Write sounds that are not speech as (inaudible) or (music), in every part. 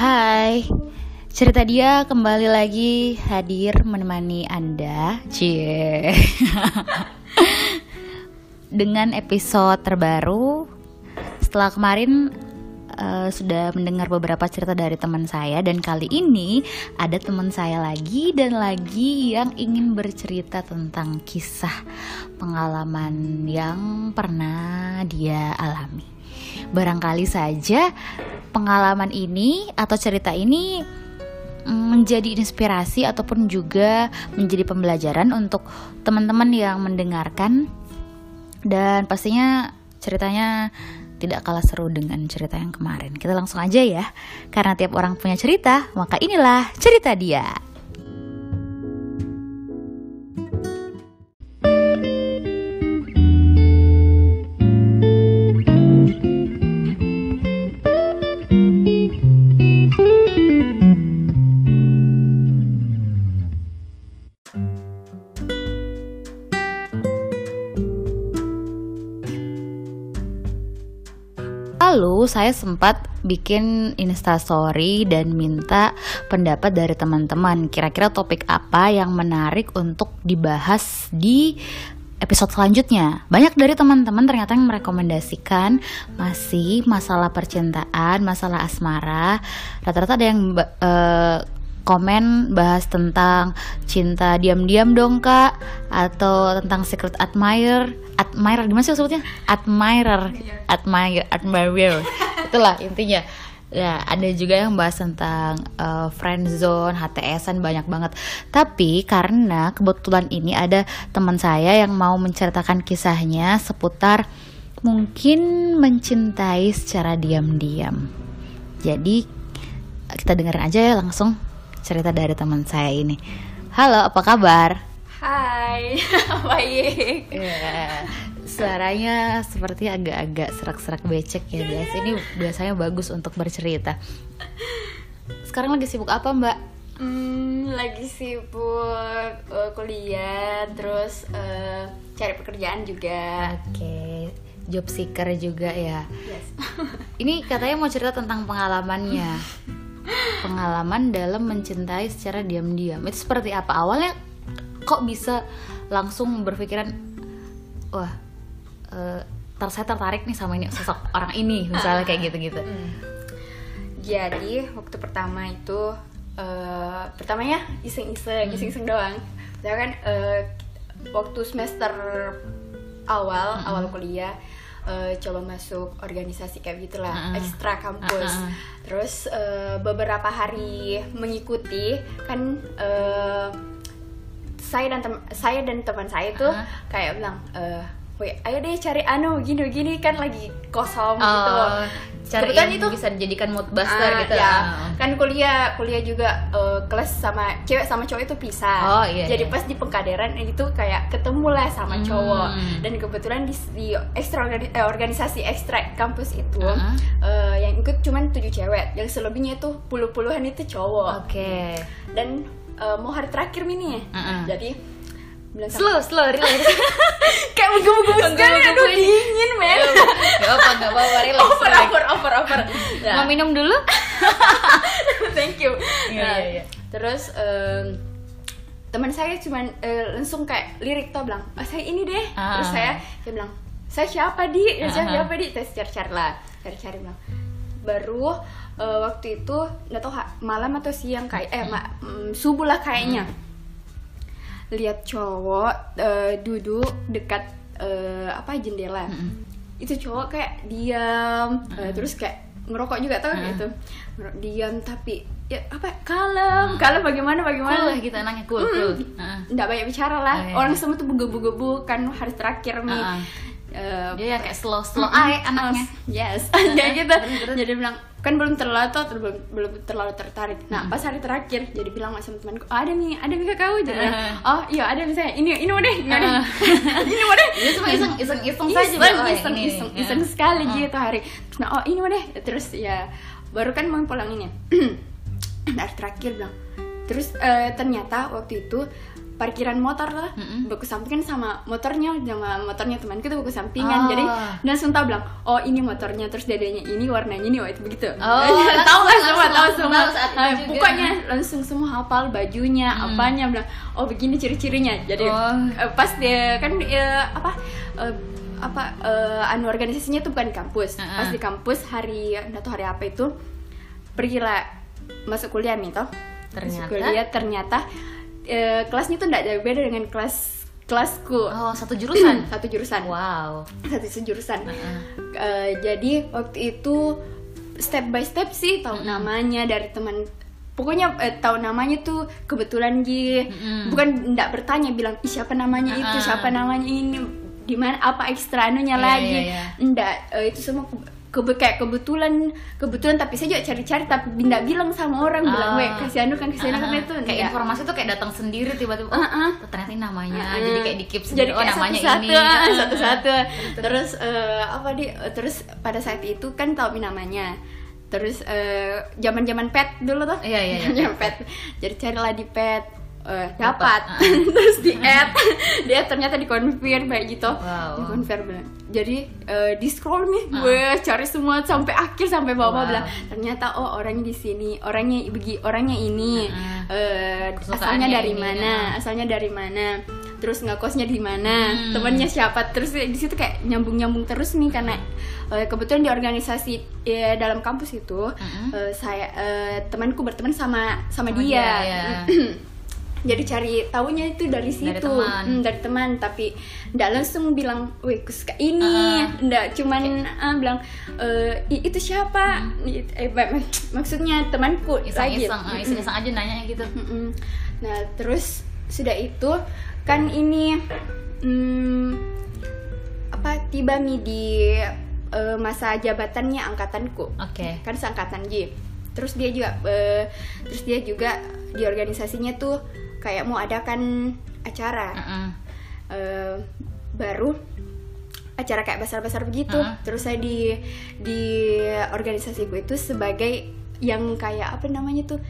Hai, cerita dia kembali lagi hadir menemani Anda, cie. (laughs) Dengan episode terbaru, setelah kemarin uh, sudah mendengar beberapa cerita dari teman saya dan kali ini ada teman saya lagi dan lagi yang ingin bercerita tentang kisah pengalaman yang pernah dia alami. Barangkali saja pengalaman ini atau cerita ini mm, menjadi inspirasi ataupun juga menjadi pembelajaran untuk teman-teman yang mendengarkan dan pastinya ceritanya tidak kalah seru dengan cerita yang kemarin. Kita langsung aja ya. Karena tiap orang punya cerita, maka inilah cerita dia. Saya sempat bikin instastory dan minta pendapat dari teman-teman kira-kira topik apa yang menarik untuk dibahas di episode selanjutnya. Banyak dari teman-teman ternyata yang merekomendasikan masih masalah percintaan, masalah asmara. Rata-rata ada yang uh, komen bahas tentang cinta diam-diam dong kak atau tentang secret admirer admirer gimana sih sebutnya? Admirer admirer admirer. (laughs) Itulah intinya. Ya ada juga yang bahas tentang uh, friend zone HTSan banyak banget. Tapi karena kebetulan ini ada teman saya yang mau menceritakan kisahnya seputar mungkin mencintai secara diam-diam. Jadi kita dengerin aja ya langsung cerita dari teman saya ini. Halo, apa kabar? Hai, (laughs) baik. Ya, suaranya seperti agak-agak serak-serak becek ya guys. Ini biasanya bagus untuk bercerita. Sekarang lagi sibuk apa mbak? Hmm, lagi sibuk uh, kuliah, terus uh, cari pekerjaan juga. Oke, okay. job seeker juga ya. Yes. (laughs) Ini katanya mau cerita tentang pengalamannya (laughs) pengalaman dalam mencintai secara diam-diam itu seperti apa awalnya kok bisa langsung berpikiran wah uh, saya tertarik nih sama ini sosok orang ini (laughs) misalnya kayak gitu-gitu hmm. jadi waktu pertama itu uh, pertamanya iseng-iseng hmm. iseng-iseng doang saya kan uh, waktu semester awal hmm. awal kuliah uh, coba masuk organisasi kayak gitulah uh -uh. ekstra kampus uh -uh. terus uh, beberapa hari mengikuti kan uh, saya dan tem saya dan teman saya tuh uh -huh. kayak bilang uh, Wih, ayo deh cari anu gini gini kan lagi kosong uh, gitu cari yang itu bisa dijadikan mood buster uh, gitu ya uh. kan kuliah kuliah juga uh, kelas sama cewek sama cowok itu pisah oh, iya, jadi iya. pas di pengkaderan itu kayak ketemu lah sama hmm. cowok dan kebetulan di, di ekstra organi eh, organisasi ekstra kampus itu uh -huh. uh, yang ikut cuman tujuh cewek yang selebihnya itu puluh-puluhan itu cowok oke okay. dan uh, mau hari terakhir ini uh -uh. jadi bilang slow slow relax. (laughs) Kayak menggebu-gebu sekali aduh dingin men. Gak apa gak apa relax over over over over. (laughs) Nah. mau minum dulu? (laughs) Thank you. Iya, nah, iya, iya. terus um, teman saya cuma uh, langsung kayak lirik tuh bilang oh, saya ini deh. Ah. terus saya saya bilang saya siapa di? Ya, saya siapa di? Tes cari-cari lah cari-cari bilang. Baru uh, waktu itu nggak tahu malam atau siang kayak eh ma mm, subuh lah kayaknya hmm lihat cowok uh, duduk dekat uh, apa jendela mm -hmm. itu cowok kayak diam mm -hmm. uh, terus kayak ngerokok juga tau mm -hmm. gitu diam tapi ya apa kalem mm. kalem bagaimana bagaimana cool gitu anaknya cool mm. cool nggak banyak bicara lah oh, iya. orang semua tuh bugebu-gebu kan hari terakhir nih uh -uh. Uh, dia kayak slow slow mm -hmm. anaknya. Yes. (laughs) Kayak gitu. jadi bilang kan belum terlalu tuh belum belum terlalu tertarik. Nah pas hari terakhir jadi bilang sama temanku oh, ada nih ada nih kau jadi uh. oh iya ada misalnya ini ini mau deh (laughs) ini mau deh ini mau deh cuma iseng iseng iseng saja iseng oh, iseng iseng, ini. iseng sekali uh. gitu hari. Nah oh ini mau deh terus ya baru kan mau pulang ini hari terakhir bilang terus uh, ternyata waktu itu parkiran motor lah mm -hmm. sampingan sama motornya sama motornya temanku tuh buku sampingan oh. jadi dan langsung tahu bilang oh ini motornya terus dadanya ini warnanya ini oh itu begitu oh, (laughs) tahu lah semua tahu semua nah, pokoknya langsung semua hafal bajunya mm. apanya bilang oh begini ciri-cirinya jadi oh. uh, pas dia kan uh, apa uh, apa uh, anu organisasinya tuh bukan di kampus uh -uh. pas di kampus hari tahu hari apa itu pergilah masuk kuliah nih toh ternyata masuk kuliah ternyata uh, kelasnya tuh tidak jauh beda dengan kelas kelasku. Oh, satu jurusan. (clears throat) satu jurusan. Wow. Satu jurusan. Uh -uh. Uh, jadi waktu itu step by step sih tahu uh -uh. namanya dari teman pokoknya eh, tahu namanya tuh kebetulan Ji mm. bukan tidak bertanya bilang siapa namanya uh -uh. itu siapa namanya ini di mana apa ekstra anunya yeah, lagi yeah, yeah. enggak uh, itu semua kebe kayak kebetulan kebetulan tapi saya juga cari-cari tapi tidak bilang sama orang uh, bilang weh kasih anu kan kasih anu kan itu kayak informasi tuh kayak datang sendiri tiba-tiba oh uh, uh. ternyata ini namanya. Uh, jadi kayak di keep sendiri jadi oh namanya satu -satu, ini satu-satu. terus uh, apa di uh, terus pada saat itu kan tahu namanya. Terus zaman uh, zaman pet dulu tuh. Iya iya, iya. pet. Jadi carilah di pet uh, dapat uh. (laughs) terus di add (laughs) dia ternyata dikonfirm kayak gitu wow. dikonfirm jadi uh, di scroll nih uh. gue cari semua sampai akhir sampai bawah wow. bilang ternyata oh orangnya di sini orangnya begi orangnya ini uh. Uh, asalnya dari ini, mana ya. asalnya dari mana terus ngekosnya di mana hmm. temannya siapa terus di situ kayak nyambung nyambung terus nih karena uh, kebetulan di organisasi ya, dalam kampus itu uh -huh. uh, saya uh, temanku berteman sama sama oh, dia, dia ya. (clears throat) jadi cari tahunya itu dari situ. dari teman, hmm, dari teman. Tapi ndak langsung bilang wih aku suka ini. Uh, ndak cuman okay. uh, bilang e, itu siapa? Hmm. eh, maksudnya temanku iseng-iseng uh, iseng-iseng aja nanya gitu. Nah terus sudah itu kan ini hmm, apa tiba mi di uh, masa jabatannya angkatanku. Okay. kan seangkatan J. Terus dia juga uh, terus dia juga di organisasinya tuh kayak mau adakan acara uh -uh. Uh, baru acara kayak besar-besar begitu uh -uh. terus saya di di organisasi gue itu sebagai yang kayak apa namanya tuh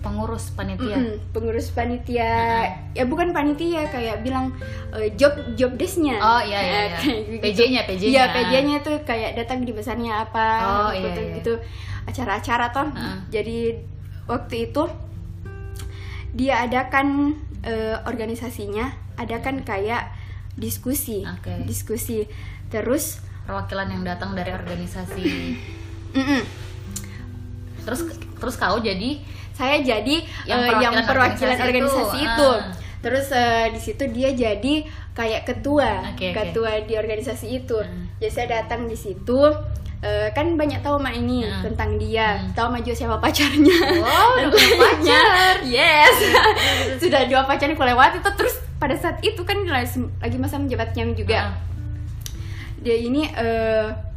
pengurus panitia mm -hmm, pengurus panitia uh -huh. ya bukan panitia kayak bilang uh, job job desknya oh iya iya, (laughs) iya. Gitu. PJ-nya PJ-nya iya PJ-nya tuh kayak datang di besarnya apa oh, gitu, iya, iya. gitu acara-acara toh uh -huh. jadi waktu itu dia adakan uh, organisasinya adakan kayak diskusi okay. diskusi terus perwakilan yang datang dari organisasi (laughs) terus terus kau jadi saya jadi yang perwakilan, uh, yang perwakilan organisasi, organisasi itu, itu. Uh. terus uh, di situ dia jadi kayak ketua okay, ketua okay. di organisasi itu uh. jadi saya datang di situ uh, kan banyak tahu mak ini hmm. tentang dia hmm. tahu maju siapa pacarnya (laughs) wow udah pacar yes (laughs) (laughs) sudah dua pacarnya aku lewati itu terus pada saat itu kan lagi masa menjabatnya juga hmm. dia ini uh,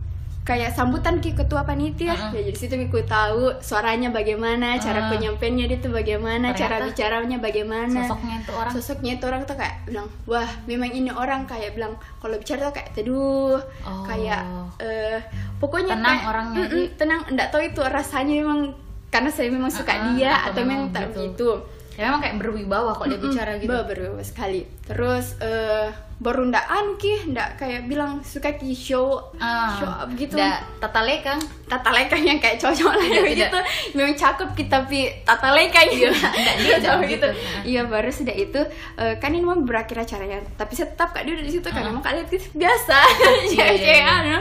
kayak sambutan ki ketua panitia uh -uh. ya jadi situ aku tahu suaranya bagaimana cara uh. penyampaiannya dia tuh bagaimana Ternyata cara bicaranya bagaimana sosoknya itu orang sosoknya itu orang tuh kayak bilang wah memang ini orang kayak bilang kalau bicara tuh kayak teduh oh. kayak uh, pokoknya tenang kayak, orangnya mm -mm, tenang enggak tahu itu rasanya memang karena saya memang suka uh -uh, dia atau, memang tak gitu. begitu ya memang kayak berwibawa kok dia bicara gitu. Berwibawa sekali. Terus uh, baru ndak ki ndak kayak bilang suka ki show uh, show up gitu. ndak tata lekang. Tata lekang yang kayak cocok lah gitu. Memang cakep kita tapi tata lekang. Iya ndak (laughs) gitu, gitu. iya baru sudah itu uh, kan ini mau berakhir acaranya. Tapi saya tetap kak dia udah di situ kan uh. memang kalian gitu biasa. (laughs) (laughs) Ya kayak anu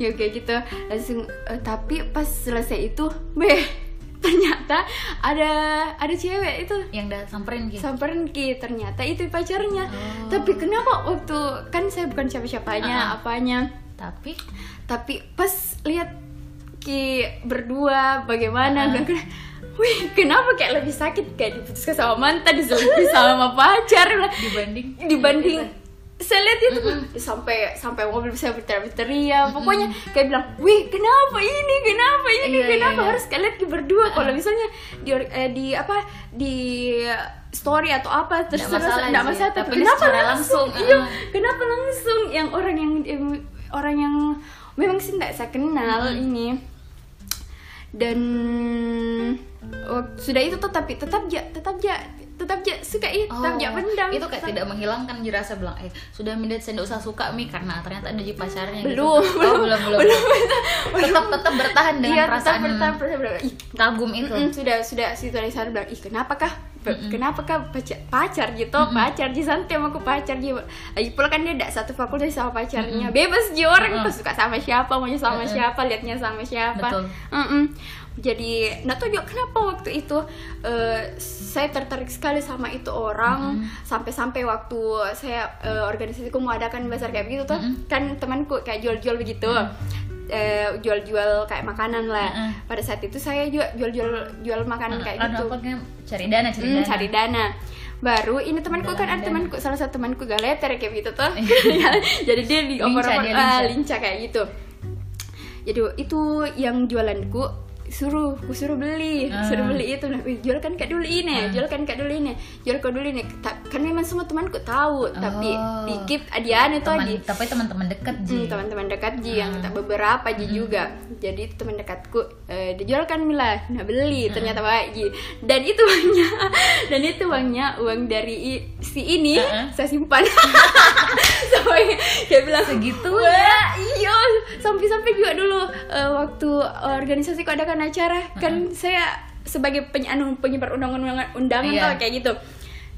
ya kayak gitu. Langsung uh, tapi pas selesai itu beh ternyata ada ada cewek itu. Yang udah samperin ki samperin ki ternyata itu pacarnya. Oh. tapi kenapa waktu kan saya bukan siapa siapanya uh -uh. apanya. Tapi? Tapi pas lihat ki berdua bagaimana uh -huh. Wih, kenapa kayak lebih sakit? Kayak diputuskan sama mantan diselingkuh sama pacar. Dibanding dibanding saya lihat itu mm -hmm. sampai sampai mobil bisa berteriak-teriak. Pokoknya kayak bilang wih kenapa ini? Kenapa ini? Yeah, kenapa yeah, yeah. harus kalian berdua? Kalau misalnya di eh, di apa di story atau apa terus terus tidak masalah tapi kenapa langsung, langsung (laughs) iya kenapa langsung? Yang orang yang, yang orang yang memang sih tidak saya kenal mm -hmm. ini. Dan oh, sudah itu tuh tapi tetap ja tetap ja tetap aja suka itu oh, tetap aja pendam itu kayak tidak menghilangkan dirasa bilang eh sudah mindat saya tidak usah suka mi karena ternyata ada di pacarnya belum gitu. oh, belum belum belum, belum. tetap tetap bertahan dengan iya, perasaan tetap bertahan, bertahan, ih, kagum itu. Mm -mm, sudah sudah situ dari sana bilang ih kenapa kah mm-hmm. kenapa kah pacar, pacar gitu mm-hmm. pacar di santai aku pacar gitu lagi pula kan dia tidak satu fakultas sama pacarnya mm-hmm. bebas dia orang mm-hmm. suka sama siapa maunya sama mm-hmm. siapa liatnya sama siapa Betul. Mm-mm. jadi nggak tahu juga kenapa waktu itu uh, saya tertarik sekali sama itu orang mm-hmm. sampai-sampai waktu saya uh, organisasiku mau adakan besar kayak begitu tuh mm-hmm. kan temanku kayak jual-jual begitu mm-hmm eh, jual-jual kayak makanan lah. Uh -uh. Pada saat itu saya juga jual-jual jual makanan uh, kayak gitu. cari dana, cari hmm, dana. cari dana. Baru ini temanku kan ada temanku salah satu temanku galeter kayak gitu tuh. Iya. (laughs) Jadi dia di lincah, dia lincah. Uh, lincah kayak gitu. Jadi itu yang jualanku suruh aku suruh beli uh. suruh beli itu nah jual kan kak dulu ini uh. jual kan kak dulu ini jual kak dulu ini kan memang semua temanku tahu oh. tapi dikit adian itu teman, tapi teman-teman dekat ji hmm, teman-teman dekat ji uh. yang tak beberapa ji hmm. juga jadi teman dekatku uh, dijual kan mila nah beli uh. ternyata baik ji dan itu uangnya (laughs) dan itu uangnya uang dari si ini uh. saya simpan (laughs) kayak bilang segitu ya iya sampai-sampai juga dulu uh, waktu organisasi kok acara uh-huh. kan saya sebagai penyanu penyebar undangan-undangan undangan yeah. tuh kayak gitu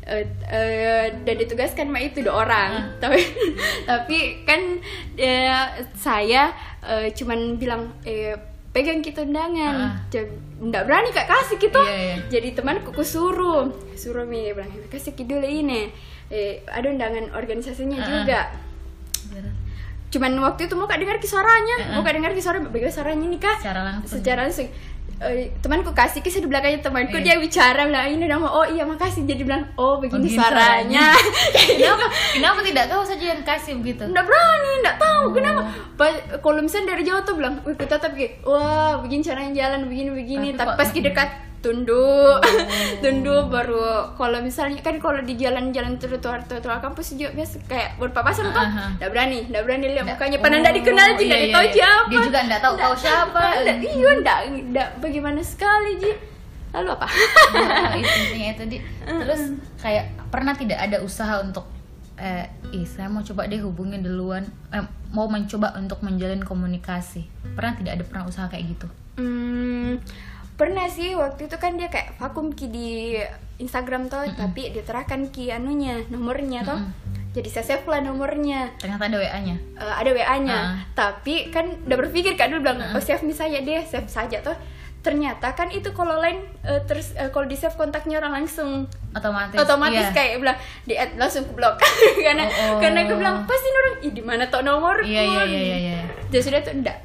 uh, uh, dan ditugaskan mah itu dua orang uh. tapi tapi kan uh, saya uh, cuman bilang eh, pegang kita undangan uh. nggak berani kak kasih gitu yeah, yeah. jadi temanku ku suruh suruh mi bilang kasih dulu ini eh, ada undangan organisasinya uh. juga. Cuman waktu itu mau kak dengar kisaranya uh -uh. mau kak dengar kisara bagaimana suaranya nih kak? Secara langsung. Secara langsung. Uh, temanku kasih kisah di belakangnya temanku yeah. dia bicara bilang ini nama oh iya makasih. Jadi bilang oh begini, oh, suaranya. (laughs) kenapa? Kenapa tidak kau saja yang kasih begitu? Nggak berani nggak tahu. Oh. kenapa? Kalau misalnya dari jauh tuh bilang wih kita tapi wah begini caranya jalan begini begini. Tapi, tapi pas dekat tunduk. Oh. (laughs) tunduk baru kalau misalnya kan kalau di jalan-jalan trotoar trotoar kampus juga biasa kayak berpapasan tuh uh-huh. nggak berani nggak berani lihat mukanya padahal nggak oh, dikenal juga iya, iya, tahu iya. siapa. Dia juga nggak tahu kau siapa. (laughs) Iya nggak nggak bagaimana sekali ji. Lalu apa? Nah, intinya itu di (laughs) terus kayak pernah tidak ada usaha untuk eh ih saya mau coba deh hubungin duluan eh, mau mencoba untuk menjalin komunikasi. Pernah tidak ada pernah usaha kayak gitu? Hmm, pernah sih waktu itu kan dia kayak vakum ki di Instagram tuh mm -mm. tapi diterahkan ki anunya nomornya tuh mm -mm. jadi saya save lah nomornya ternyata ada WA nya uh, ada WA nya uh. tapi kan udah berpikir kan dulu bilang uh. oh save misalnya deh save saja tuh ternyata kan itu kalau lain uh, terus uh, kalau di save kontaknya orang langsung otomatis otomatis iya. kayak bilang di add langsung ke blok (laughs) karena oh, oh. karena aku bilang pasti orang ih di mana tuh nomor iya, iya, iya, iya, iya. jadi sudah tuh enggak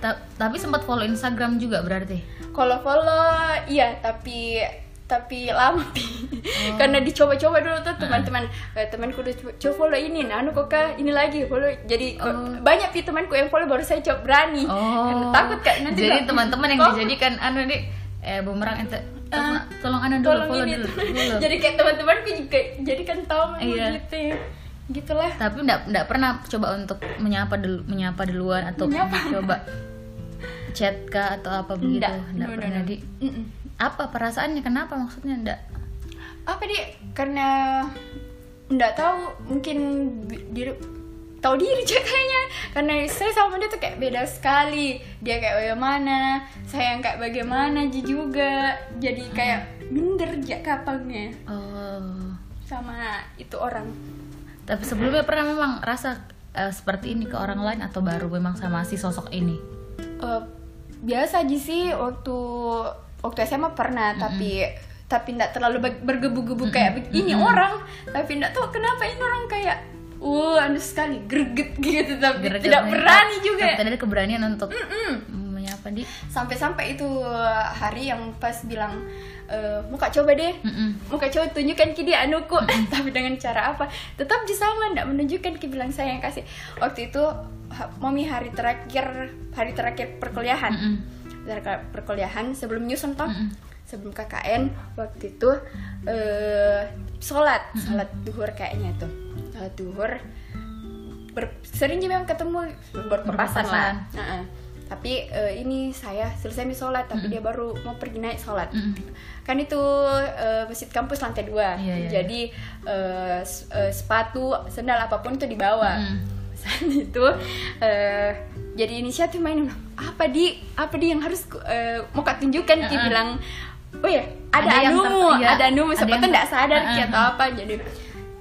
Ta tapi sempat follow Instagram juga berarti kalau follow iya tapi tapi lama (laughs) oh. karena dicoba-coba dulu tuh teman-teman uh. temanku udah coba follow ini nah anu kok ini lagi follow jadi oh. banyak sih temanku yang follow baru saya coba berani oh. karena takut kan nanti jadi teman-teman yang oh. dijadikan anu nih eh bumerang ente uh, tolong anu dulu tolong follow ini. dulu, (laughs) dulu. jadi kayak teman-temanku juga jadi kan tahu iya. gitu gitulah. Tapi enggak enggak pernah coba untuk menyapa dulu menyapa duluan atau menyapa. coba chat kah atau apa begitu? Enggak, pernah di apa perasaannya? Kenapa maksudnya enggak apa dia karena enggak tahu mungkin diri tahu diri kayaknya. Karena saya sama dia tuh kayak beda sekali. Dia kayak bagaimana saya yang kayak bagaimana juga? Jadi kayak minder aja kapalnya. Oh. sama itu orang tapi sebelumnya pernah memang rasa uh, seperti ini ke orang lain atau baru memang sama si sosok ini? Uh, biasa aja sih waktu waktu SMA pernah mm -hmm. tapi tapi tidak terlalu bergebu-gebu kayak begini mm -hmm. orang. Tapi tidak tahu kenapa ini orang kayak uh anu sekali greget (laughs) gitu. Tapi greget tidak berani juga. Tidak ada keberanian untuk mm -mm. menyapa di? Sampai-sampai itu hari yang pas bilang uh, muka coba deh mm -mm. muka coba tunjukkan ke dia anuku mm -mm. tapi dengan cara apa tetap sama tidak menunjukkan ke bilang saya yang kasih waktu itu mami hari terakhir hari terakhir perkuliahan mm -mm. perkuliahan sebelum nyusun toh mm -mm. sebelum KKN waktu itu uh, sholat mm -mm. sholat duhur kayaknya tuh sholat duhur Ber, sering juga memang ketemu berpapasan lah uh -uh. Tapi uh, ini saya selesai nih sholat tapi mm -hmm. dia baru mau pergi naik sholat. Mm -hmm. kan itu uh, masjid kampus lantai dua. Yeah, yeah, jadi uh, uh, sepatu sendal apa pun itu dibawa. Mm -hmm. saat itu uh, jadi inisiatif main. Apa di? Apa di yang harus uh, mau kak tunjukkan? Uh -uh. bilang oh ya ada, ada anumu iya, ada anumu sebab tuh nggak sadar uh -uh. atau apa? Jadi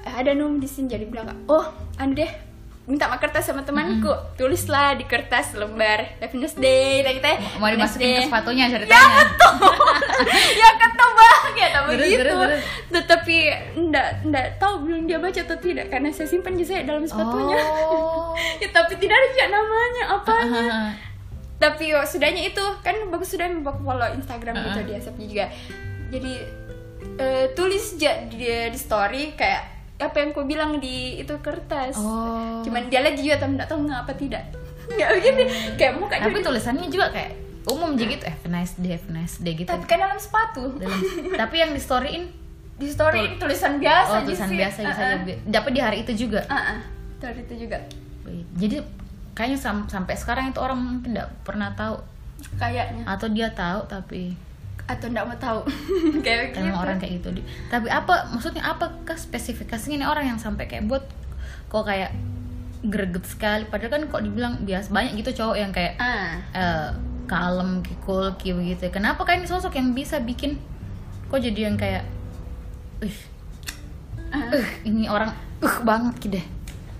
ada num di sini. Jadi bilang oh anu deh minta mak kertas sama temanku. Mm-hmm. tulislah di kertas lembar happiness day lagi teh mau dimasukin ke sepatunya ceritanya ya betul. (laughs) Ya banget ya tak begitu tetapi ndak ndak tahu belum dia baca atau tidak karena saya simpan di saya dalam sepatunya. Oh. (laughs) ya tapi tidak ada namanya apanya. Uh-huh. tapi oh, sudahnya itu kan bagus sudah membawa follow Instagram uh-huh. gitu dia juga. Jadi uh, tulis di, di story kayak apa yang kau bilang di itu kertas. Oh. cuman dia lagi juga tapi nggak tahu nggak apa tidak. (laughs) Nggak begini. Kayak muka tapi tulisannya juga kayak umum jadi gitu eh nice day have nice day gitu. Tapi kan dalam sepatu. Dalam, tapi yang di storyin di story Tul tulisan biasa oh tulisan sih. biasa bisa uh -uh. dapat di hari itu juga? Uh -uh. hari itu juga. Jadi kayaknya sam sampai sekarang itu orang mungkin tidak pernah tahu. Kayaknya. Atau dia tahu tapi atau enggak mau tahu. (laughs) Kayak gitu. orang kayak gitu. Tapi apa maksudnya apa ke spesifikasinya ini orang yang sampai kayak buat kok kayak greget sekali? Padahal kan kok dibilang biasa banyak gitu cowok yang kayak uh. uh, kalem cool gitu. Kenapa kayak ini sosok yang bisa bikin kok jadi yang kayak uh, uh, ini orang uh banget gitu deh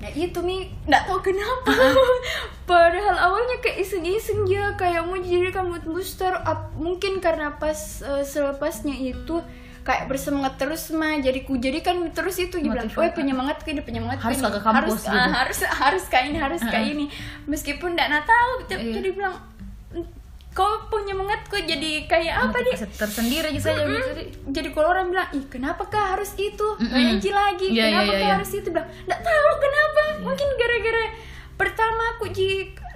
Nah itu nih nggak tahu kenapa uh-huh. (laughs) Padahal awalnya kayak iseng-iseng ya Kayak mau jadi kamu booster up Mungkin karena pas uh, selepasnya itu kayak bersemangat terus mah jadi ku jadi kan terus itu dia bilang oh penyemangat kan penyemangat harus ke kampus harus, gitu. uh, harus harus kayak ini harus uh -huh. kayak ini meskipun tidak tahu tapi iya. dia bilang kau punya kok jadi kayak apa nih tersendiri aja mm -hmm. jadi kalau orang bilang ih kenapa kah harus itu mm -hmm. lagi yeah, kenapa yeah, kah yeah. harus itu bilang nggak tahu kenapa yeah. mungkin gara-gara pertama aku ji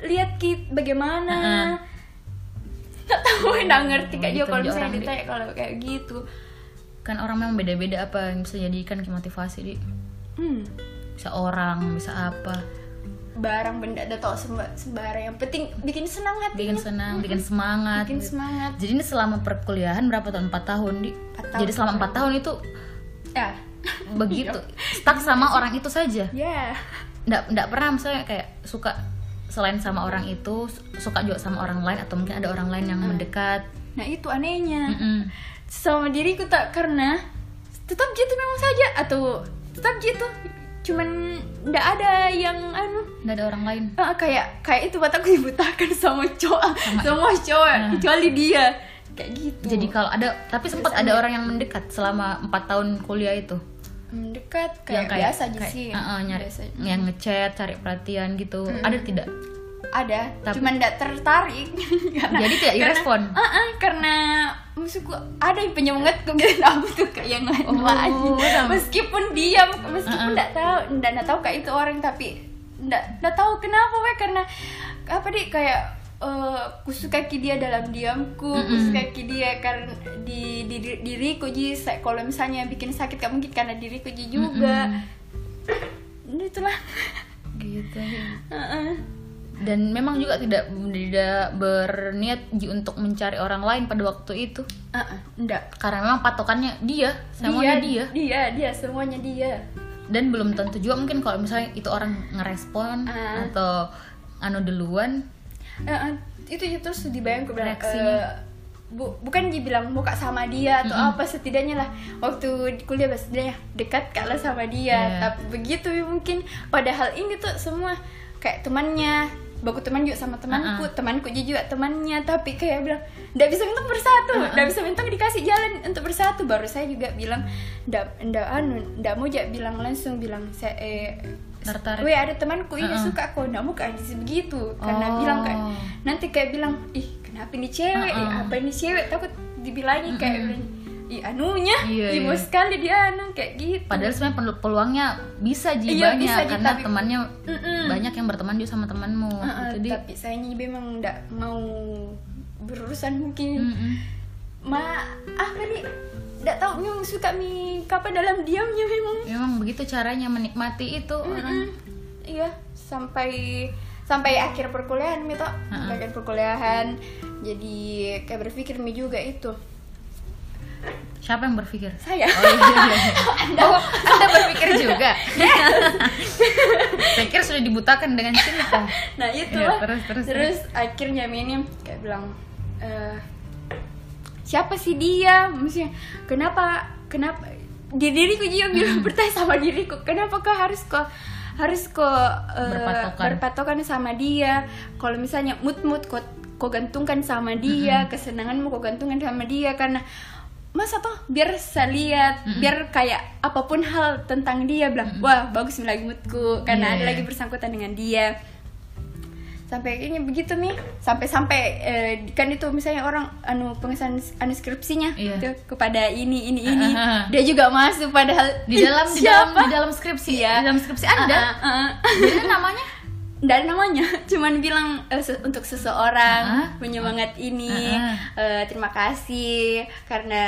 lihat kit bagaimana nggak tahu nggak ngerti kayak gitu, kalau misalnya ditanya kalau kayak gitu kan orang memang beda-beda apa yang bisa jadikan motivasi di hmm. bisa orang bisa apa barang benda atau sembarang yang penting bikin senang hati bikin senang bikin semangat. Bikin semangat. Jadi ini selama perkuliahan berapa tahun? Empat tahun di. Tahun, jadi selama empat tahun itu ya. begitu. (laughs) Stuck sama orang itu saja. Ya. Nggak nggak pernah misalnya kayak suka selain sama orang itu suka juga sama orang lain atau mungkin ada orang lain yang hmm. mendekat. Nah itu anehnya. Mm -mm. sama diriku tak karena tetap gitu memang saja atau tetap gitu cuman nggak ada yang anu. Nggak ada orang lain. Uh, kayak kayak itu mataku dibutakan sama cowok. Sama. Semua cowok nah. kecuali dia. Kayak gitu. Jadi kalau ada tapi sempat ada orang yang mendekat selama empat tahun kuliah itu? Mendekat kayak, yang kayak biasa aja kayak, sih. uh, uh, nyari biasa. yang ngechat cari perhatian gitu. Hmm. ada tidak? Ada Tapi, cuman tidak tertarik. (laughs) Karena, jadi tidak direspon? Karena, uh, uh, karena maksudku ada yang penyemangat kok gitu aku tuh kayak yang lain. Oh, aja meskipun diam meskipun tidak uh, uh. tahu tidak tahu kayak itu orang tapi tidak tidak tahu kenapa we karena apa deh kayak uh, ki dia dalam diamku mm -hmm. dia karena di, di, di diriku ji. Kalau misalnya bikin sakit kamu mungkin karena diriku ji juga. Mm -hmm. itulah gitu. (laughs) Uh -uh dan memang juga tidak tidak berniat untuk mencari orang lain pada waktu itu. Uh, uh, enggak. Karena memang patokannya dia semuanya dia dia. dia, dia semuanya dia. Dan belum tentu juga mungkin kalau misalnya itu orang ngerespon uh. atau anu duluan. Uh, uh, itu itu terus dibayang reaksinya. uh, bu, bukan dibilang muka sama dia atau mm -hmm. apa setidaknya lah. Waktu kuliah dia dekat kalau sama dia. Yeah. tapi begitu mungkin padahal ini tuh semua kayak temannya baku teman juga sama temanku, uh -uh. temanku juga temannya, tapi kayak bilang, ndak bisa minta bersatu, ndak uh -uh. bisa minta dikasih jalan untuk bersatu. Baru saya juga bilang, ndak ndak anu, ndak mau jak bilang langsung bilang saya eh, tertarik. Weh ada temanku ini uh -uh. suka kok, ndak mau kayak begitu, karena oh. bilang kayak nanti kayak bilang, ih kenapa ini cewek, uh -uh. Eh, apa ini cewek, takut dibilangin kayak uh -uh i anunya iya, iya. sekali dia anu kayak gitu padahal sebenarnya peluangnya bisa ji iya, banyak bisa, karena tapi, temannya mm -mm. banyak yang berteman juga sama temanmu uh -uh, jadi tapi saya memang tidak mau berurusan mungkin mm -mm. ma apa nih tidak tahu memang suka mi kapan dalam diamnya memang memang begitu caranya menikmati itu mm -mm. iya sampai sampai akhir perkuliahan mi toh uh-uh. akhir perkuliahan jadi kayak berpikir mi juga itu Siapa yang berpikir? Saya. Oh, iya, iya. iya. anda, oh, anda berpikir juga. Saya kira sudah dibutakan dengan cinta. Nah itu ya, terus, terus, terus, akhirnya Minim kayak bilang, e, siapa sih dia? Maksudnya kenapa kenapa di diriku juga bilang bertanya sama diriku, kenapa kau harus kok harus kok uh, berpatokan. berpatokan sama dia? Kalau misalnya mood mood kok kau gantungkan sama dia, mm -hmm. kesenanganmu kau gantungkan sama dia karena masa toh biar saya lihat mm-hmm. biar kayak apa pun hal tentang dia bilang mm-hmm. wah bagus nih lagi moodku karena yeah. ada iya. lagi bersangkutan dengan dia sampai ini begitu nih sampai sampai eh, kan itu misalnya orang anu pengesahan anu skripsinya yeah. gitu kepada ini ini ini uh-huh. dia juga masuk padahal di dalam di (laughs) dalam di dalam skripsi ya di dalam skripsi anda uh-huh. uh-huh. namanya Nggak ada namanya, (laughs) cuman bilang uh, se untuk seseorang uh -huh. penyemangat ini uh -huh. uh, terima kasih karena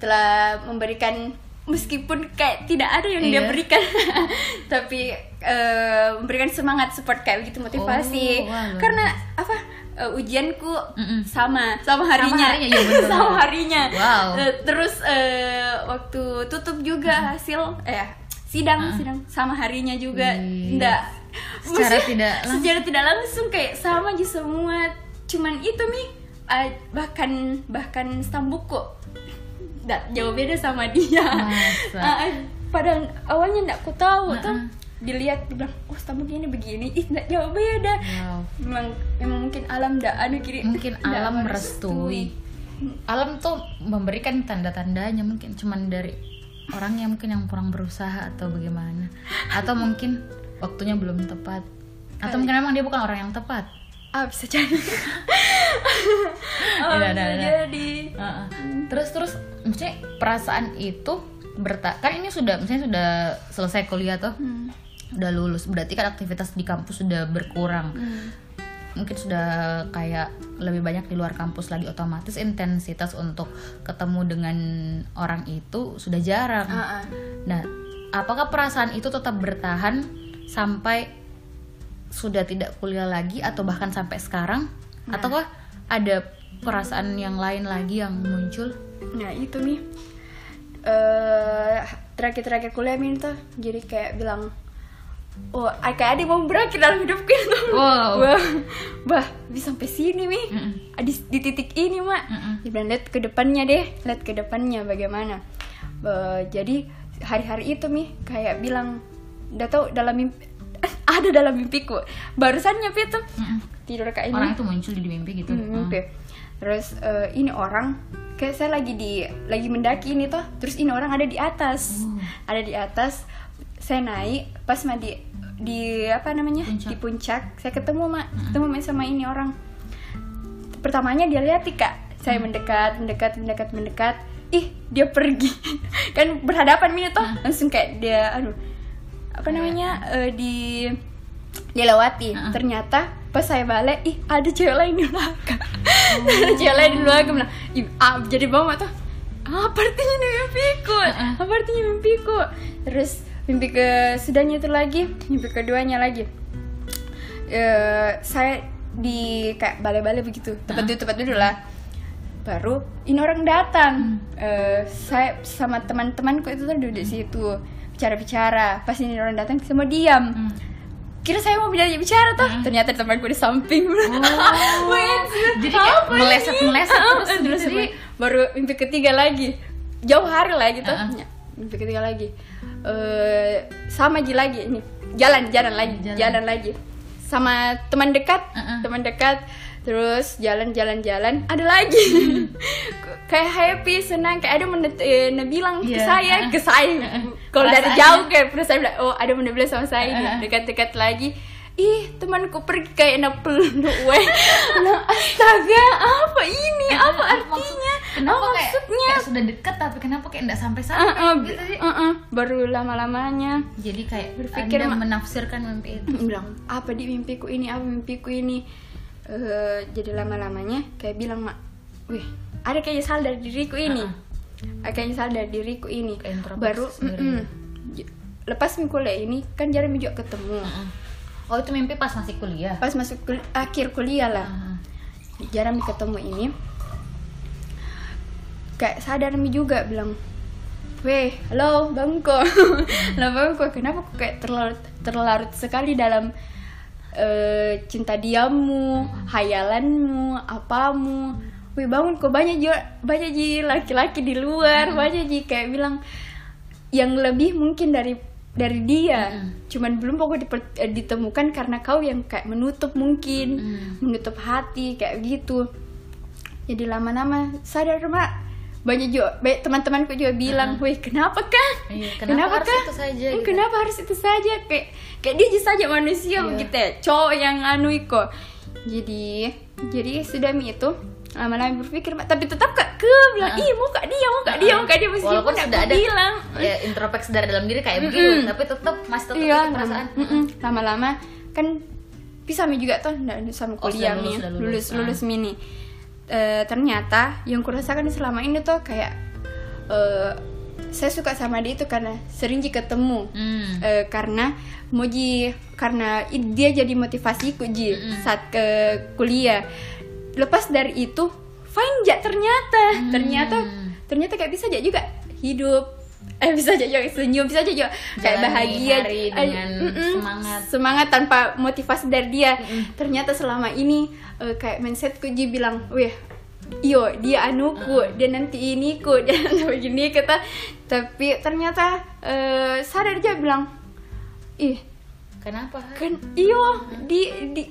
telah memberikan meskipun kayak tidak ada yang iya. dia berikan (laughs) tapi uh, memberikan semangat support kayak begitu motivasi oh, wow, karena apa uh, ujianku mm -mm. sama sama harinya sama harinya, ya (laughs) sama harinya. Wow. Uh, terus uh, waktu tutup juga hasil eh sidang uh -huh. sidang sama harinya juga enggak secara tidak langsung. secara tidak langsung kayak sama aja semua. Cuman itu nih uh, bahkan bahkan stambuku tidak jauh beda sama dia. Uh, padahal awalnya tidak ku tahu uh -uh. tuh dilihat dibilang oh stambuk ini begini. Ih tidak jauh beda. Wow. memang memang mungkin alam tidak anu kiri mungkin alam merestui. alam tuh memberikan tanda-tandanya mungkin cuman dari orang yang mungkin yang kurang berusaha atau bagaimana. Atau mungkin waktunya belum tepat atau Kali. mungkin memang dia bukan orang yang tepat ah bisa jadi oh, (laughs) bisa jadi uh -uh. terus terus maksudnya perasaan itu berta kan ini sudah misalnya sudah selesai kuliah tuh hmm. udah lulus berarti kan aktivitas di kampus sudah berkurang hmm. mungkin sudah kayak lebih banyak di luar kampus lagi otomatis intensitas untuk ketemu dengan orang itu sudah jarang uh -uh. nah apakah perasaan itu tetap bertahan sampai sudah tidak kuliah lagi atau bahkan sampai sekarang? Nah. ataukah ada perasaan yang lain lagi yang muncul? Nah itu nih. Uh, terakhir-terakhir kuliah minta jadi kayak bilang oh kayak ada mau berakhir dalam hidupku. Itu wow. bah, bah bisa sampai sini nih mm -mm. di, di titik ini mak. Mm -mm. bilang lihat ke depannya deh. Lihat ke depannya bagaimana. Uh, jadi hari-hari itu nih kayak bilang udah tau dalam mimpi (laughs) ada dalam mimpiku. Barusan nyepi tuh mm tidur kayak ini. orang itu muncul di mimpi gitu. Mm, mimpi mm. terus uh, ini orang kayak saya lagi di lagi mendaki ini tuh terus ini orang ada di atas. Uh. ada di atas saya naik pas mandi di apa namanya? Puncak. di puncak saya ketemu mak. Mm. ketemu sama ini orang. Pertamanya dia lihat kak. Saya mendekat mendekat mendekat mendekat. Ih dia pergi. (laughs) Kan berhadapan ini tuh mm. langsung kayak dia aduh apa namanya? Uh, di dilewati. Uh -uh. ternyata pas saya balik ih ada cewek lain di belakang. Oh. (laughs) ada cewek lain di belakang. Bilang ah, jadi bawa tuh. Apa artinya nih mimpiku uh -uh. apa artinya mimpiku terus mimpi ke sudahnya itu lagi mimpi keduanya lagi. Uh, saya di kayak balai-balai begitu. Tempat duduk tempat duduk lah. Baru ini orang datang. Hmm. uh, saya sama teman-temanku itu tuh duduk di situ bicara-bicara. Pas ini orang datang semua diam. Hmm. kira saya mau bicara bicara tuh hmm. ternyata temanku di samping (laughs) oh. jadi kayak meleset meleset terus, terus jadi baru mimpi ketiga lagi. Jauh hari lah gitu. Uh -uh. mimpi ketiga lagi. Uh, sama aja lagi. Ini jalan jalan lagi. Jalan, jalan lagi. Sama teman dekat. Uh -uh. teman dekat terus jalan-jalan-jalan ada lagi. Hmm. (laughs) kayak happy senang. Kayak ada mana eh, bilang yeah. ke iya. saya (laughs) ke saya. Kalau dari jauh kayak pernah saya bilang oh ada mana bilang sama saya uh. dekat-dekat lagi ih temanku pergi kayak nak peluk (laughs) weh. Nah, astaga apa ini? Apa artinya? kenapa oh, maksudnya? kayak sudah dekat tapi kenapa kayak enggak sampai sampai uh, uh, gitu sih? uh, uh, baru lama lamanya jadi kayak berpikir anda menafsirkan mimpi itu. Bilang apa di mimpiku ini? Apa mimpiku ini uh, jadi lama-lamanya kayak bilang mak wih ada kayaknya salah dari diriku ini. Uh -uh. kayaknya salah dari diriku ini. Baru mm -mm, lepas kuliah ini kan jarang juga ketemu. Uh -uh. oh itu mimpi pas masih kuliah? Pas masuk kul akhir kuliah lah. Uh. jarang ketemu ini. Kayak sadar mi juga bilang weh halo bangko. (laughs) Halo bangko kenapa kok kayak terlarut terlarut sekali dalam uh, cinta diammu hmm. hayalanmu apamu weh bangun kok banyak juga banyak ji laki-laki di luar hmm. banyak ji kayak bilang yang lebih mungkin dari dari dia hmm. cuman belum pokok eh, ditemukan karena kau yang kayak menutup mungkin hmm. menutup hati kayak gitu jadi lama-lama sadar mak banyak juga baik teman-temanku juga bilang, uh-huh. kenapa kan? Iya, kenapa, kenapa harus kah? itu saja? Gitu. Kenapa harus itu saja? Kayak kayak dia saja manusia iya. begitu ya, cowok yang anu iko. Jadi jadi sudah mi itu lama-lama berpikir tapi tetap kak ke bilang ih mau kak dia mau kak dia mau kak dia meskipun walaupun sudah ada bilang ya introspeksi dari dalam diri kayak mm -mm. begitu tapi tetap masih tetap iya, perasaan mm -mm. lama-lama kan bisa mi juga tuh sama oh, kuliah oh, lulus, lulus, lulus, lulus ah. mini uh, ternyata yang kurasakan selama ini tuh kayak uh, saya suka sama dia itu karena sering ketemu mm. uh, karena moji karena dia jadi motivasiku ji mm. saat ke kuliah lepas dari itu fine ja ternyata mm. ternyata ternyata kayak bisa aja juga hidup eh bisa aja senyum bisa aja kayak bahagia. hari dengan mm -mm, semangat. Semangat tanpa motivasi dari dia. Mm -mm. ternyata selama ini uh, kayak mindsetku ji bilang wih iyo dia anuku uh. dia nanti ini ku (laughs) dia nanti begini kata. Tapi ternyata uh, sadar dia bilang ih kenapa? kan iyo di, di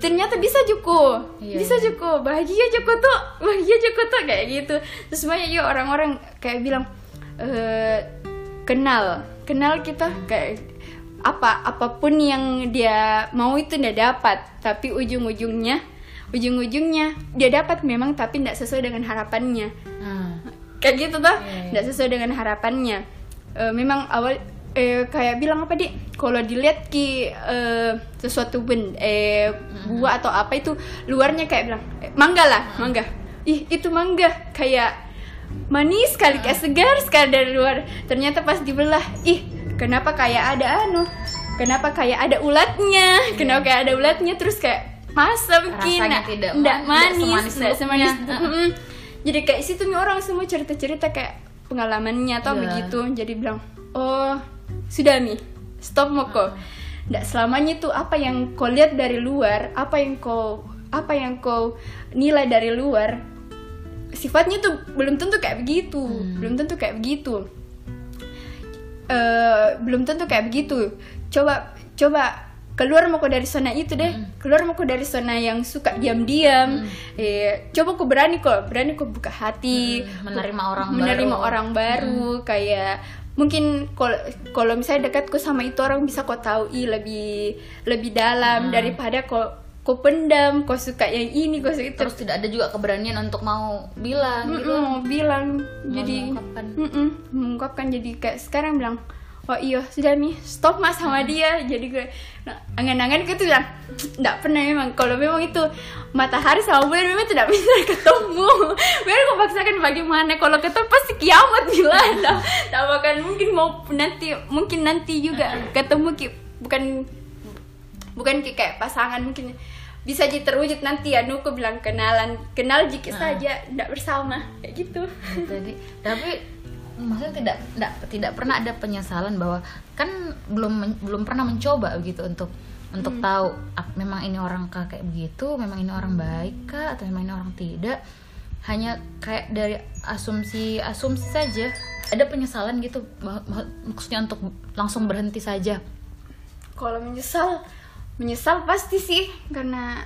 ternyata bisa juku iya, bisa iya. juku bahagia juku tuh bahagia juku tuh kayak gitu. Terus banyak juga orang-orang kayak bilang uh, kenal kenal kita kayak apa apa pun yang dia mau itu dia dapat tapi ujung-ujungnya ujung-ujungnya dia dapat memang tapi tidak sesuai dengan harapannya hmm. kayak gitu tuh tidak yeah, yeah. sesuai dengan harapannya uh, memang awal eh, kayak bilang apa di kalau dilihat ki uh, sesuatu ben eh hmm. buah atau apa itu luarnya kayak bilang eh, mangga lah hmm. mangga ih itu mangga kayak manis sekali kayak segar sekali dari luar. Ternyata pas dibelah ih kenapa kayak ada anu? Kenapa kayak ada ulatnya? Yeah. kenapa kayak ada ulatnya? Terus kayak masa rasanya tidak enggak manis tidak semanis, semanis. Jadi kayak situ nih orang semua cerita cerita kayak pengalamannya atau yeah. begitu? Jadi bilang oh sudah nih stop moko. Tidak selamanya tuh apa yang kau lihat dari luar apa yang kau apa yang kau nilai dari luar sifatnya tuh belum tentu kayak begitu hmm. belum tentu kayak begitu uh, belum tentu kayak begitu coba coba keluar mau dari zona itu deh mm. keluar mau dari zona yang suka diam-diam mm. eh coba kok berani kok berani kok buka hati mm. menerima orang menerima baru. orang baru mm. kayak mungkin kalau kalau misalnya dekatku sama itu orang bisa kok tahu i lebih lebih dalam mm. daripada kok kok pendam kok suka yang ini kok suka itu. Terus tidak ada juga keberanian untuk mau bilang mm -mm, gitu. mau bilang. Mau jadi mengungkapkan. Mm -mm, mengungkapkan. Jadi kayak sekarang bilang oh iya sudah nih stop mas sama dia. Jadi gue nah, angan-angan gitu bilang nggak pernah memang. Kalau memang itu matahari sama bulan memang tidak bisa (laughs) ketemu. Biar gue paksakan bagaimana. Kalau ketemu pasti kiamat gila (laughs) tak, tak bahkan mungkin mau nanti mungkin nanti juga ketemu ki bukan bukan kayak pasangan mungkin bisa jadi terwujud nanti ya nuku bilang kenalan kenal jika saja tidak bersama kayak gitu. Jadi tapi maksudnya tidak tidak tidak pernah ada penyesalan bahwa kan belum belum pernah mencoba gitu untuk untuk hmm. tahu memang ini orang kayak begitu memang ini orang baik kah atau memang ini orang tidak. Hanya kayak dari asumsi asumsi saja ada penyesalan gitu maksudnya untuk langsung berhenti saja. Kalau menyesal menyesal pasti sih karena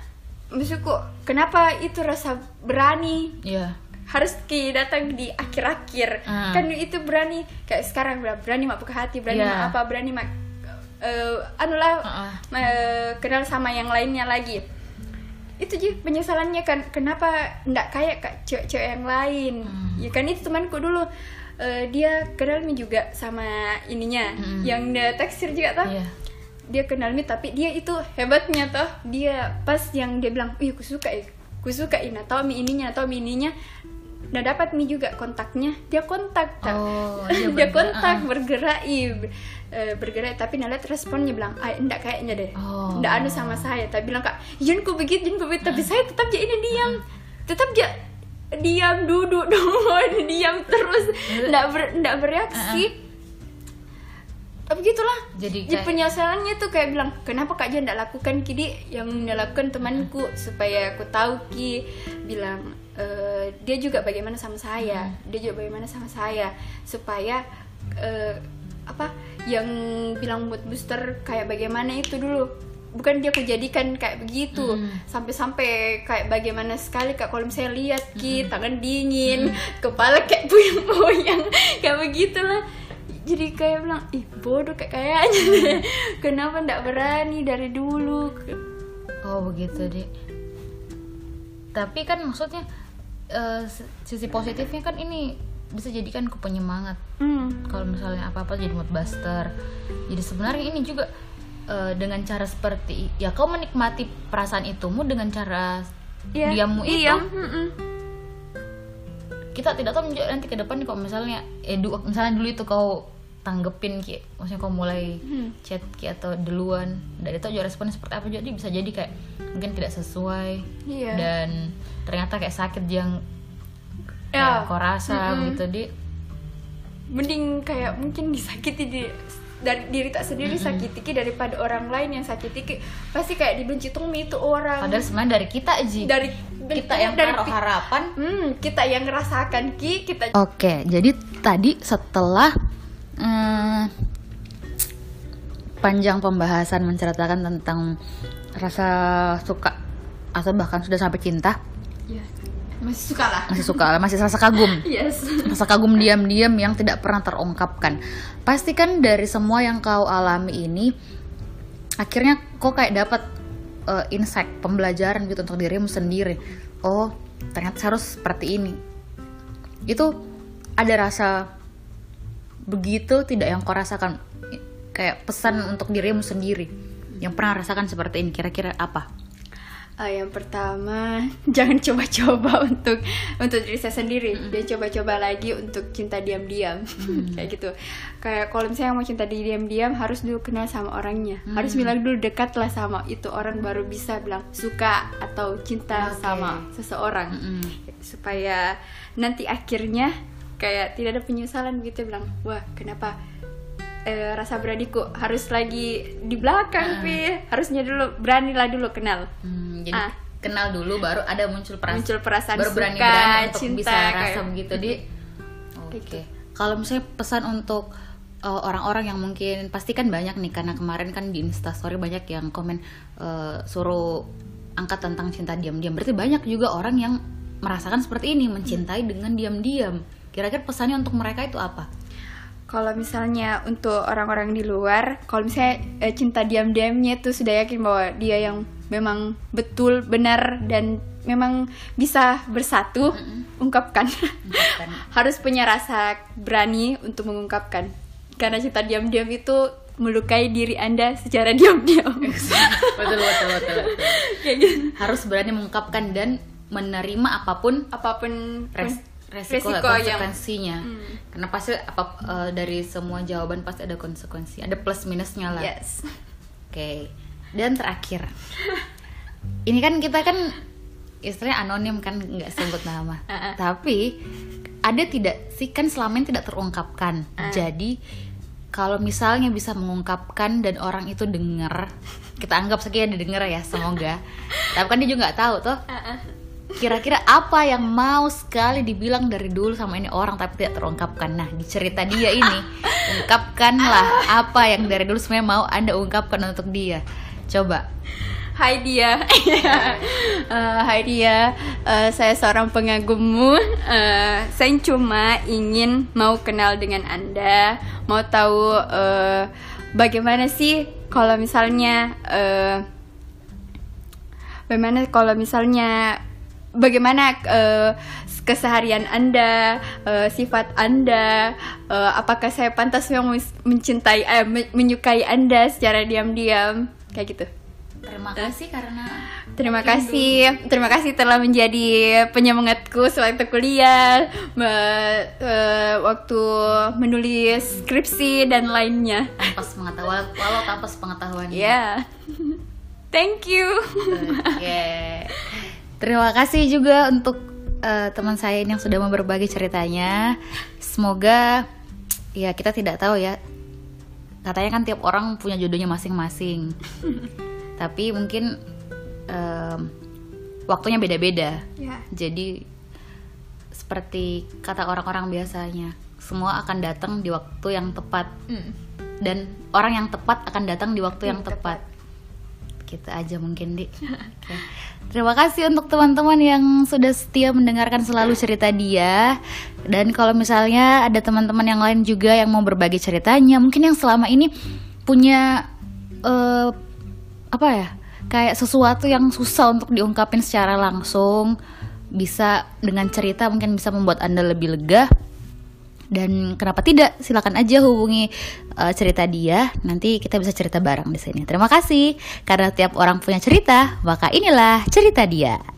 maksudku kenapa itu rasa berani yeah harus ki datang di akhir-akhir hmm. kan itu berani kayak sekarang berani mak buka hati berani yeah. mak apa berani mak uh, anulah uh -uh. Uh, kenal sama yang lainnya lagi itu sih penyesalannya kan kenapa ndak kayak kak cewek-cewek yang lain hmm. ya kan itu temanku dulu uh, dia kenal juga sama ininya hmm. yang dia tekstur juga tuh yeah. Dia kenal mi tapi dia itu hebatnya tuh dia pas yang dia bilang ih aku suka ya aku suka ini atau mi ininya atau mi ininya. Nggak dapat nih juga kontaknya. Dia kontak oh, iya (laughs) dia kontak uh. bergerak uh, bergerak tapi nalat responnya bilang ah enggak kayaknya deh. Oh. enggak anu sama saya. Tapi bilang kak jangan ku begitu jangan ku begitu tapi saya tetap jadi ini diam. Tetap dia diam duduk (laughs) dong diam terus. Enggak ber, enggak bereaksi. Uh tapi gitulah. Jadi, kayak... penyesalannya tuh kayak bilang kenapa kak Jan tidak lakukan kini yang dilakukan temanku supaya aku tahu ki. Bilang uh, dia juga bagaimana sama saya. Hmm. dia juga bagaimana sama saya. Supaya uh, apa yang bilang buat booster kayak bagaimana itu dulu. Bukan dia kujadikan kayak begitu. Hmm. sampai-sampai kayak bagaimana sekali kak kalau misalnya lihat ki hmm. tangan dingin hmm. kepala kayak (laughs) puyeng-puyeng kayak begitulah jadi kayak bilang ih bodoh kayak kayaknya (laughs) kenapa ndak berani dari dulu oh begitu deh tapi kan maksudnya uh, sisi positifnya kan ini bisa jadikan ku penyemangat hmm. kalau misalnya apa apa jadi mood buster jadi sebenarnya ini juga uh, dengan cara seperti ya kau menikmati perasaan itumu dengan cara yeah. diammu itu iya. kita tidak tahu nanti ke depan kalau misalnya edu misalnya dulu itu kau tanggepin ki maksudnya kau mulai hmm. chat ki atau duluan dari itu juga responnya seperti apa jadi bisa jadi kayak mungkin tidak sesuai yeah. dan ternyata kayak sakit yang ya. kau rasa mm -hmm. gitu di mending kayak mungkin disakiti di dari diri tak sendiri mm -hmm. sakiti ki daripada orang lain yang sakiti ki pasti kayak dibenci tuh itu orang padahal sebenarnya dari kita aja dari kita yang dari harapan hmm, kita yang ngerasakan ki kita oke jadi tadi setelah hmm, panjang pembahasan menceritakan tentang rasa suka atau bahkan sudah sampai cinta. Ya, masih suka lah. Masih suka lah masih rasa kagum. (laughs) Yes. rasa kagum diam-diam yang tidak pernah terungkapkan. Pastikan dari semua yang kau alami ini akhirnya kau kayak dapat uh, insight pembelajaran gitu untuk dirimu sendiri. Oh ternyata harus seperti ini. Itu ada rasa begitu tidak yang kau rasakan kayak pesan untuk dirimu sendiri yang pernah rasakan seperti ini kira-kira apa? Uh, yang pertama (laughs) jangan coba-coba (laughs) untuk untuk diri saya sendiri mm -hmm. dan coba-coba lagi untuk cinta diam-diam mm -hmm. (laughs) kayak gitu kayak kalau misalnya mau cinta diam-diam harus dulu kenal sama orangnya mm -hmm. harus bilang dulu dekat lah sama itu orang baru bisa bilang suka atau cinta okay. sama seseorang mm -hmm. supaya nanti akhirnya kayak tidak ada penyesalan gitu bilang wah kenapa eh, rasa beraniku harus lagi di belakang uh. harusnya dulu beranilah dulu kenal hmm, jadi ah. kenal dulu baru ada muncul perasaan muncul perasaan baru berani suka, berani untuk cinta, bisa rasa kayak, begitu di oke okay. Gitu. kalau misalnya pesan untuk eh, orang-orang yang mungkin pasti kan banyak nih karena kemarin kan di instastory banyak yang komen uh, suruh angkat tentang cinta diam-diam berarti banyak juga orang yang merasakan seperti ini mencintai dengan diam-diam Kira-kira pesannya untuk mereka itu apa? Kalau misalnya untuk orang-orang di luar, kalau misalnya eh, cinta diam-diamnya itu sudah yakin bahwa dia yang memang betul benar dan memang bisa bersatu, mm -hmm. ungkapkan. ungkapkan. (laughs) Harus punya rasa berani untuk mengungkapkan. Karena cinta diam-diam itu melukai diri anda secara (laughs) diam-diam. (laughs) betul, betul, betul, betul. gitu. Harus berani mengungkapkan dan menerima apa pun apa pun res resiko, resiko konsekuensinya yang, hmm. karena pasti apa uh, dari semua jawaban pasti ada konsekuensi ada plus minusnya lah yes. oke okay. dan terakhir ini kan kita kan istilahnya anonim kan nggak sebut nama (laughs) uh -uh. tapi ada tidak sih kan selama ini tidak terungkapkan uh. jadi kalau misalnya bisa mengungkapkan dan orang itu dengar kita anggap sekian didengar ya semoga (laughs) tapi kan dia juga nggak tahu tuh uh -uh kira-kira apa yang mau sekali dibilang dari dulu sama ini orang tapi tidak terungkapkan? Nah di cerita dia ini (laughs) ungkapkanlah apa yang dari dulu sebenarnya mau anda ungkapkan untuk dia. Coba. Hai dia, uh, (laughs) Hai dia, uh, saya seorang pengagummu. Uh, saya cuma ingin mau kenal dengan anda, mau tahu uh, bagaimana sih kalau misalnya, uh, bagaimana kalau misalnya bagaimana uh, keseharian Anda, uh, sifat Anda, uh, apakah saya pantas memang mencintai, uh, menyukai Anda secara diam-diam, kayak gitu. Terima kasih karena Terima kasih, terima kasih telah menjadi penyemangatku sewaktu kuliah, me, uh, waktu menulis skripsi dan lainnya. Tanpa pengetahuan, walau tanpa pengetahuan. Ya, yeah. (laughs) thank you. Oke, okay. Terima kasih juga untuk uh, teman saya ini yang sudah mau berbagi ceritanya. Semoga ya kita tidak tahu ya katanya kan tiap orang punya jodohnya masing-masing tapi mungkin um, waktunya beda-beda yeah. jadi seperti kata orang-orang biasanya semua akan datang di waktu yang tepat mm. dan orang yang tepat akan datang di waktu yang tepat. tepat gitu aja mungkin di okay. terima kasih untuk teman-teman yang sudah setia mendengarkan selalu cerita dia dan kalau misalnya ada teman-teman yang lain juga yang mau berbagi ceritanya mungkin yang selama ini punya uh, apa ya kayak sesuatu yang susah untuk diungkapin secara langsung bisa dengan cerita mungkin bisa membuat anda lebih lega dan kenapa tidak? Silakan aja hubungi uh, cerita dia. Nanti kita bisa cerita bareng di sini. Terima kasih. Karena tiap orang punya cerita maka inilah cerita dia